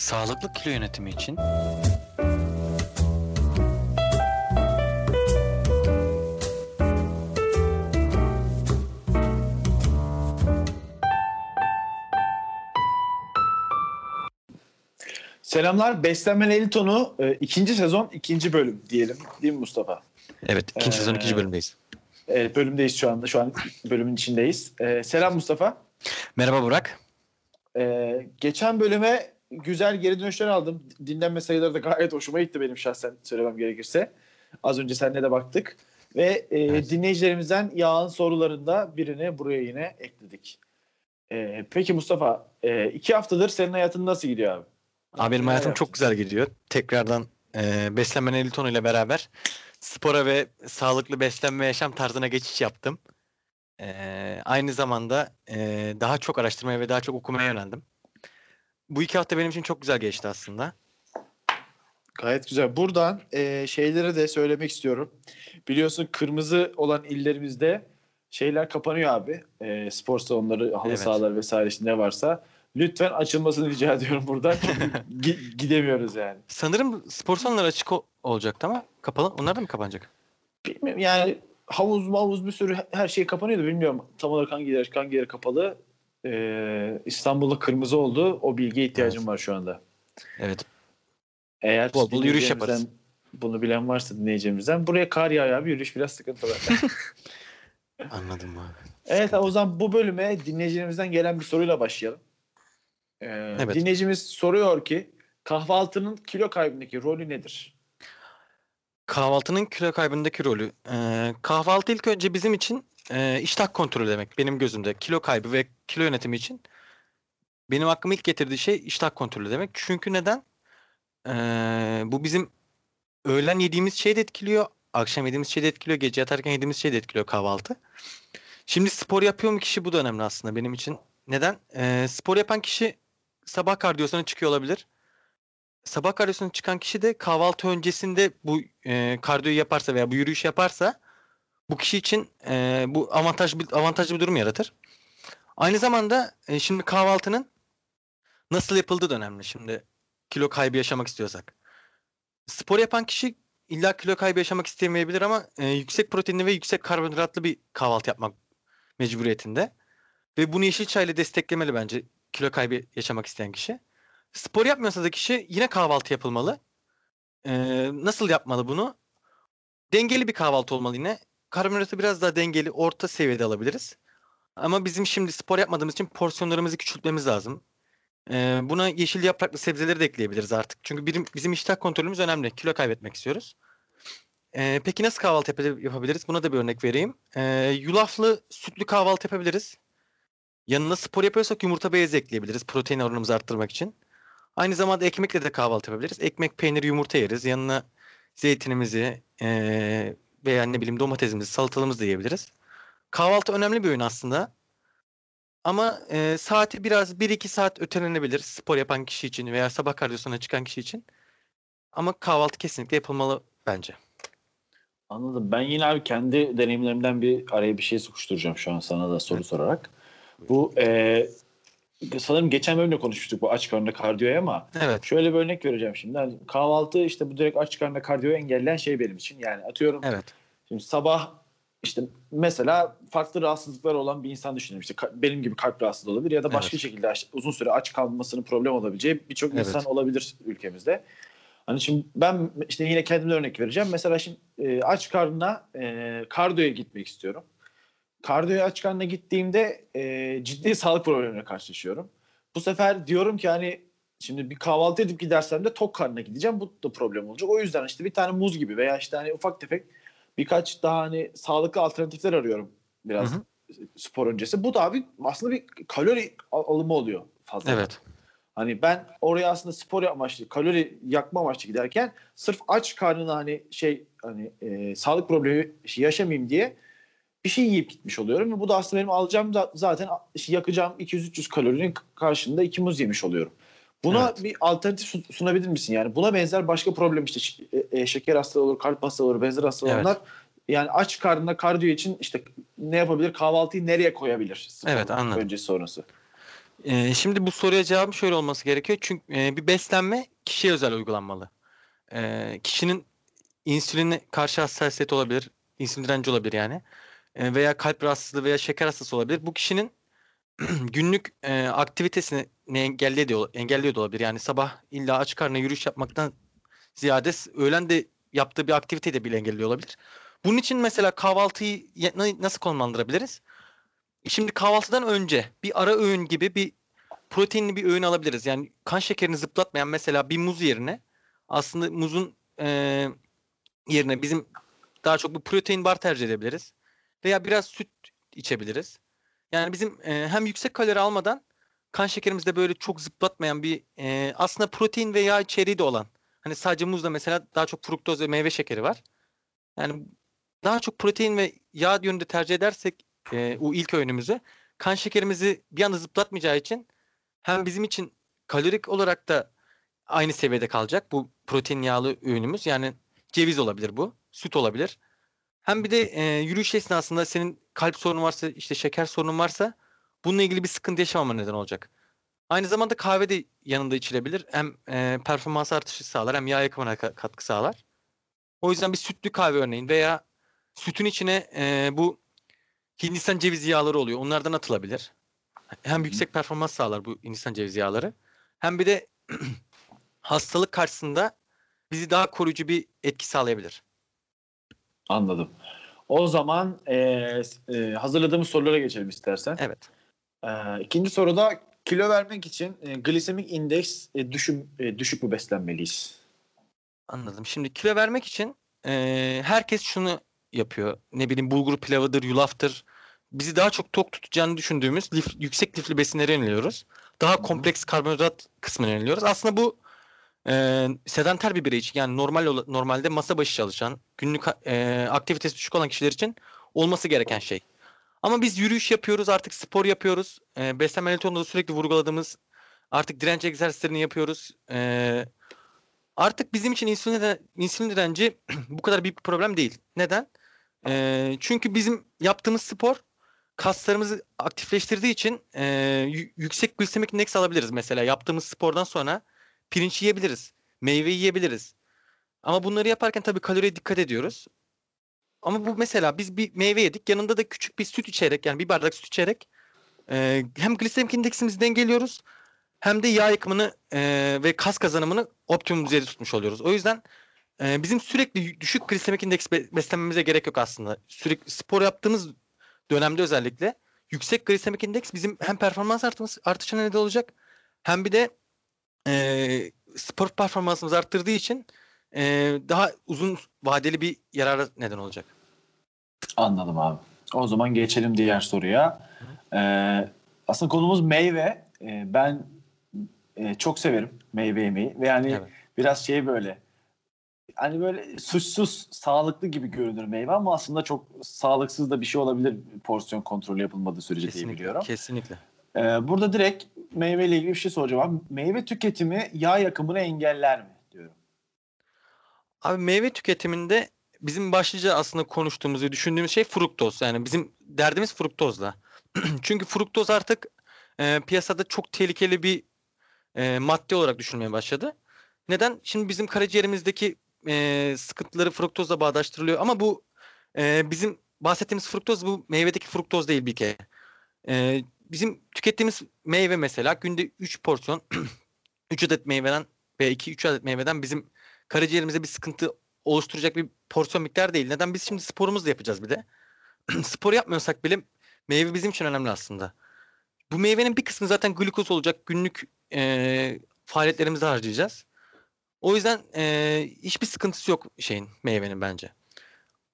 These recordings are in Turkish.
Sağlıklı kilo yönetimi için Selamlar. Beslenme Elton'u e, ikinci sezon ikinci bölüm diyelim. Değil mi Mustafa? evet ikinci sezon ikinci Ee, bölümdeyiz. Evet bölümdeyiz şu anda. Şu an bölümün içindeyiz. E, selam Mustafa. Merhaba Burak. E, geçen bölüme güzel geri dönüşler aldım. Dinlenme sayıları da gayet hoşuma gitti benim şahsen söylemem gerekirse. Az önce seninle de baktık. Ve e, Evet. dinleyicilerimizden yağın sorularında birini buraya yine ekledik. E, peki Mustafa, e, iki haftadır senin hayatın nasıl gidiyor abi? Abi benim hayatım çok güzel gidiyor. Tekrardan e, beslenme Neliton ile beraber spora ve sağlıklı beslenme yaşam tarzına geçiş yaptım. E, aynı zamanda e, daha çok araştırmaya ve daha çok okumaya yöneldim. Bu iki hafta benim için çok güzel geçti aslında. Gayet güzel. Buradan e, şeyleri de söylemek istiyorum. Biliyorsun kırmızı olan illerimizde şeyler kapanıyor abi. E, spor salonları, halı Evet. sahalar vesaire işte ne varsa. Lütfen açılmasını rica ediyorum buradan. Çünkü gi- gidemiyoruz yani. Sanırım spor salonları açık o- olacaktı ama kapalı. Onlar da mı kapanacak? Bilmiyorum yani havuz mavuz bir sürü her şey kapanıyordu. Bilmiyorum tam olarak hangi yer, hangi yer kapalı. E, İstanbul'da kırmızı oldu. O bilgiye ihtiyacım Evet. var şu anda. Evet. Eğer Bol bol yürüyüş yaparız. Bunu bilen varsa dinleyeceğimizden. Buraya kar yağıyor abi. Yürüyüş biraz sıkıntılı. Anladım abi. Evet o zaman bu bölüme dinleyicilerimizden gelen bir soruyla başlayalım. Ee, Evet. Dinleyicimiz soruyor ki kahvaltının kilo kaybındaki rolü nedir? Kahvaltının kilo kaybındaki rolü. Ee, kahvaltı ilk önce bizim için e, iştah kontrolü demek. Benim gözümde kilo kaybı ve kilo yönetimi için benim aklıma ilk getirdiği şey iştah kontrolü demek. Çünkü neden? Ee, bu bizim öğlen yediğimiz şeyi de etkiliyor. Akşam yediğimiz şeyi de etkiliyor. Gece yatarken yediğimiz şeyi de etkiliyor kahvaltı. Şimdi spor yapıyor mu kişi bu da önemli aslında benim için. Neden? Ee, spor yapan kişi sabah kardiyosuna çıkıyor olabilir sabah kardiyosuna çıkan kişi de kahvaltı öncesinde bu e, kardiyoyu yaparsa veya bu yürüyüş yaparsa bu kişi için e, bu avantaj bir avantajlı bir durum yaratır. Aynı zamanda e, şimdi kahvaltının nasıl yapıldığı da önemli. Şimdi kilo kaybı yaşamak istiyorsak. Spor yapan kişi illa kilo kaybı yaşamak istemeyebilir ama e, yüksek proteinli ve yüksek karbonhidratlı bir kahvaltı yapmak mecburiyetinde. Ve bunu yeşil çayla desteklemeli bence kilo kaybı yaşamak isteyen kişi. Spor yapmıyorsa da kişi yine kahvaltı yapılmalı. Ee, nasıl yapmalı bunu? Dengeli bir kahvaltı olmalı yine. Karbonhidratı biraz daha dengeli, orta seviyede alabiliriz. Ama bizim şimdi spor yapmadığımız için porsiyonlarımızı küçültmemiz lazım. Ee, buna yeşil yapraklı sebzeleri de ekleyebiliriz artık. Çünkü birim- bizim iştah kontrolümüz önemli. Kilo kaybetmek istiyoruz. Ee, peki nasıl kahvaltı yap- yapabiliriz? Buna da bir örnek vereyim. Ee, yulaflı, sütlü kahvaltı yapabiliriz. Yanına spor yapıyorsak yumurta beyazı ekleyebiliriz protein oranımızı arttırmak için. Aynı zamanda ekmekle de kahvaltı yapabiliriz. Ekmek, peynir, yumurta yeriz. Yanına zeytinimizi eee veya ne bileyim domatesimizi, salatalığımızı da yiyebiliriz. Kahvaltı önemli bir öğün aslında. Ama eee, saati biraz 1-2 saat ötelenebilir spor yapan kişi için veya sabah kardiyosuna çıkan kişi için. Ama kahvaltı kesinlikle yapılmalı bence. Anladım. Ben yine abi kendi deneyimlerimden bir araya bir şey sokuşturacağım şu an sana da soru Evet. sorarak. Bu e, sanırım geçen bölümde konuşmuştuk bu aç karnına kardiyoya ama Evet, şöyle bir örnek vereceğim şimdi. Yani kahvaltı işte bu direkt aç karnına kardiyoyu engelleyen şey benim için. Yani atıyorum evet, Şimdi sabah işte mesela farklı rahatsızlıklar olan bir insan düşünelim. İşte benim gibi kalp rahatsızlığı olabilir ya da başka Evet. şekilde uzun süre aç kalmasının problem olabileceği birçok Evet. insan olabilir ülkemizde. Hani şimdi ben işte yine kendimden örnek vereceğim. Mesela şimdi e, aç karnına e, kardiyoya gitmek istiyorum. Kardiyoya aç karnına gittiğimde e, ciddi sağlık problemine karşılaşıyorum. Bu sefer diyorum ki hani şimdi bir kahvaltı edip gidersem de tok karnına gideceğim. Bu da problem olacak. O yüzden işte bir tane muz gibi veya işte hani ufak tefek birkaç daha hani sağlıklı alternatifler arıyorum biraz Hı hı. spor öncesi. Bu da abi aslında bir kalori al- alımı oluyor fazla. evet, Hani ben oraya aslında spor amaçlı, kalori yakma amaçlı giderken sırf aç karnına hani şey hani e, sağlık problemi yaşamayayım diye bir şey yiyip gitmiş oluyorum ve bu da aslında benim alacağım zaten yakacağım 200-300 kalorinin karşında iki muz yemiş oluyorum. Buna Evet. bir alternatif sun- sunabilir misin? Yani buna benzer başka problem işte e, e, şeker hastalığı olur, kalp hastalığı olur, benzer hastalığı Evet. yani aç karnına kardiyo için işte ne yapabilir? Kahvaltıyı nereye koyabilir? Evet, anladım. Öncesi sonrası. Ee, şimdi bu soruya cevabım şöyle olması gerekiyor. Çünkü e, bir beslenme kişiye özel uygulanmalı. Ee, kişinin insüline karşı hassasiyeti olabilir, insülin direnci olabilir yani. Ee, veya kalp rahatsızlığı veya şeker hastası olabilir. Bu kişinin günlük e, aktivitesini engelliyor, engelliyor da olabilir. Yani sabah illa aç karnına yürüyüş yapmaktan ziyade öğlen de yaptığı bir aktiviteyi de bile engelliyor olabilir. Bunun için mesela kahvaltıyı nasıl konumlandırabiliriz? Şimdi kahvaltıdan önce bir ara öğün gibi bir proteinli bir öğün alabiliriz. Yani kan şekerini zıplatmayan mesela bir muz yerine aslında muzun e, yerine bizim daha çok bir protein bar tercih edebiliriz. Veya biraz süt içebiliriz. Yani bizim e, hem yüksek kalori almadan kan şekerimizde böyle çok zıplatmayan bir e, aslında protein ve yağ içeriği de olan. Hani sadece muzda mesela daha çok fruktoz ve meyve şekeri var. Yani daha çok protein ve yağ yönünde tercih edersek e, o ilk öğünümüzü kan şekerimizi bir anda zıplatmayacağı için hem bizim için kalorik olarak da aynı seviyede kalacak bu protein yağlı öğünümüz. Yani ceviz olabilir bu, süt olabilir. Hem bir de e, yürüyüş esnasında senin kalp sorunu varsa, işte şeker sorunun varsa bununla ilgili bir sıkıntı yaşamama neden olacak. Aynı zamanda kahve de yanında içilebilir. Hem e, performans artışı sağlar hem yağ yakımına ka- katkı sağlar. O yüzden bir sütlü kahve örneğin veya sütün içine e, bu Hindistan cevizi yağları oluyor. Onlardan atılabilir. Hem yüksek performans sağlar bu Hindistan cevizi yağları. Hem bir de hastalık karşısında bizi daha koruyucu bir etki sağlayabilir. Anladım. O zaman e, e, hazırladığımız sorulara geçelim istersen. Evet. E, ikinci soruda kilo vermek için e, glisemik indeks e, düşük, e, düşük mü beslenmeliyiz? Anladım. Şimdi kilo vermek için e, herkes şunu yapıyor. Ne bileyim bulgur pilavıdır, yulaftır. Bizi daha çok tok tutacağını düşündüğümüz lif, yüksek lifli besinlere yöneliyoruz. Daha kompleks karbonhidrat kısmına yöneliyoruz. Aslında bu e, sedanter bir birey için yani normal normalde masa başı çalışan, günlük e, aktivitesi düşük olan kişiler için olması gereken şey. Ama biz yürüyüş yapıyoruz, artık spor yapıyoruz. E, beslenme maratonunda da sürekli vurguladığımız artık direnç egzersizlerini yapıyoruz. E, artık bizim için insülin, dire- insülin direnci bu kadar büyük bir problem değil. Neden? E, çünkü bizim yaptığımız spor kaslarımızı aktifleştirdiği için e, yü- yüksek glisemik indeks alabiliriz. Mesela yaptığımız spordan sonra pirinç yiyebiliriz, meyve yiyebiliriz. Ama bunları yaparken tabii kaloriye dikkat ediyoruz. Ama bu mesela biz bir meyve yedik, yanında da küçük bir süt içerek yani bir bardak süt içerek e, hem glisemik indeksimizi dengeliyoruz hem de yağ yakımını e, ve kas kazanımını optimum düzeyde tutmuş oluyoruz. O yüzden e, bizim sürekli düşük glisemik indeks be- beslenmemize gerek yok aslında. Sürekli spor yaptığımız dönemde özellikle yüksek glisemik indeks bizim hem performans artması, artışına neden olacak hem bir de e, spor performansımızı arttırdığı için e, daha uzun vadeli bir yarara neden olacak. Anladım abi. O zaman geçelim diğer soruya. Ee, aslında konumuz meyve. Ee, ben e, çok severim meyve yemeyi ve yani Evet. biraz şey böyle hani böyle suçsuz sağlıklı gibi görünür meyve ama aslında çok sağlıksız da bir şey olabilir porsiyon kontrolü yapılmadığı sürece diye Kesinlikle. biliyorum. Kesinlikle. Ee, burada direkt meyveyle ilgili bir şey soracağım abi. Meyve tüketimi yağ yakımını engeller mi diyorum. Abi meyve tüketiminde bizim başlıca aslında konuştuğumuz ve düşündüğümüz şey fruktoz. Yani bizim derdimiz fruktozla. Çünkü fruktoz artık e, piyasada çok tehlikeli bir e, madde olarak düşünmeye başladı. Neden? Şimdi bizim karaciğerimizdeki e, sıkıntıları fruktozla bağdaştırılıyor ama bu e, bizim bahsettiğimiz fruktoz bu meyvedeki fruktoz değil bir kere. E, bizim tükettiğimiz meyve mesela günde 3 porsiyon 3 adet meyveden veya 2-3 adet meyveden bizim karaciğerimize bir sıkıntı oluşturacak bir porsiyon miktarı değil. Neden? Biz şimdi sporumuzu da yapacağız bir de. Spor yapmıyorsak bile meyve bizim için önemli aslında. Bu meyvenin bir kısmı zaten glukoz olacak. Günlük e, faaliyetlerimizde harcayacağız. O yüzden e, hiçbir sıkıntısı yok şeyin meyvenin bence.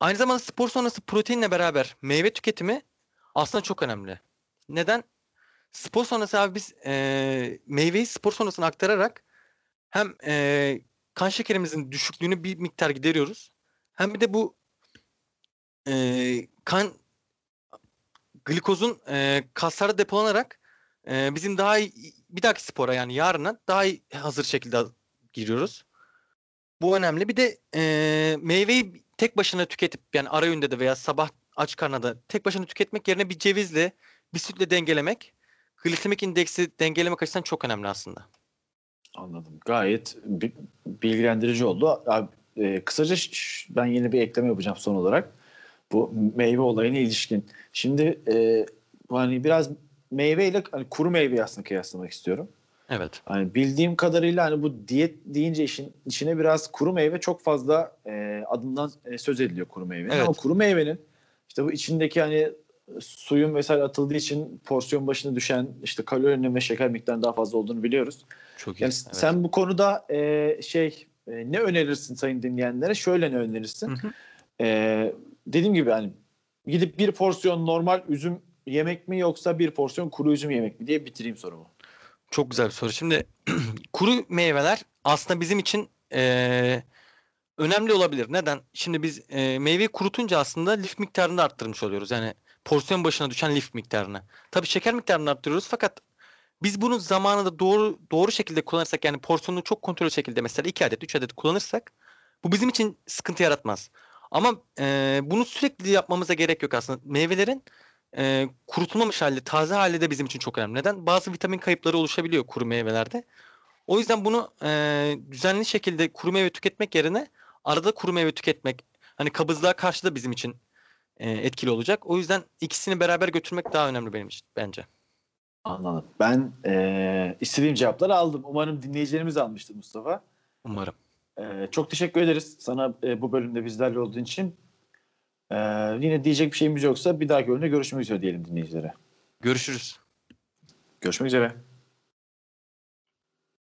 Aynı zamanda spor sonrası proteinle beraber meyve tüketimi aslında çok önemli. Neden? Spor sonrası abi biz e, meyveyi spor sonrasına aktararak hem e, kan şekerimizin düşüklüğünü bir miktar gideriyoruz. Hem bir de bu e, kan glikozun e, kaslarda depolanarak e, bizim daha iyi, bir dahaki spora yani yarına daha iyi hazır şekilde giriyoruz. Bu önemli. Bir de e, meyveyi tek başına tüketip yani ara öğünde de veya sabah aç karnına da tek başına tüketmek yerine bir cevizle bir sütle dengelemek glisemik indeksi dengelemek açısından çok önemli aslında. Anladım. Gayet bi- bilgilendirici oldu. Abi, e, kısaca ben yeni bir ekleme yapacağım son olarak. Bu meyve olayına ilişkin. Şimdi e, bu hani biraz meyveyle hani kuru meyveyi aslında kıyaslamak istiyorum. Evet. Hani bildiğim kadarıyla hani bu diyet deyince işin içine biraz kuru meyve çok fazla e, adından e, söz ediliyor kuru meyvenin. Evet. Ama kuru meyvenin işte bu içindeki hani suyun vesaire atıldığı için porsiyon başına düşen işte kalorinin ve şeker miktarının daha fazla olduğunu biliyoruz. Çok iyi. Yani evet. sen bu konuda e, şey e, ne önerirsin sayın dinleyenlere? Şöyle ne önerirsin? Hı hı. E, dediğim gibi hani gidip bir porsiyon normal üzüm yemek mi yoksa bir porsiyon kuru üzüm yemek mi diye bitireyim sorumu. Çok güzel bir soru. Şimdi kuru meyveler aslında bizim için eee, önemli olabilir. Neden? Şimdi biz eee, meyveyi kurutunca aslında lif miktarını arttırmış oluyoruz. Yani porsiyon başına düşen lif miktarını. Tabii şeker miktarını arttırıyoruz fakat biz bunu zamanında doğru doğru şekilde kullanırsak yani porsiyonunu çok kontrollü şekilde mesela 2 adet 3 adet kullanırsak bu bizim için sıkıntı yaratmaz. Ama eee, bunu sürekli yapmamıza gerek yok aslında. Meyvelerin e, kurutulmamış hali, taze hali de bizim için çok önemli. Neden? Bazı vitamin kayıpları oluşabiliyor kuru meyvelerde. O yüzden bunu e, düzenli şekilde kuru meyve tüketmek yerine arada kuru meyve tüketmek hani kabızlığa karşı da bizim için e, etkili olacak. O yüzden ikisini beraber götürmek daha önemli benim için bence. Anladım. Ben e, istediğim cevapları aldım. Umarım dinleyicilerimiz almıştır Mustafa. Umarım. E, çok teşekkür ederiz sana e, bu bölümde bizlerle olduğun için. E, yine diyecek bir şeyimiz yoksa bir dahaki bölümde görüşmek üzere diyelim dinleyicilere. Görüşürüz. Görüşmek üzere.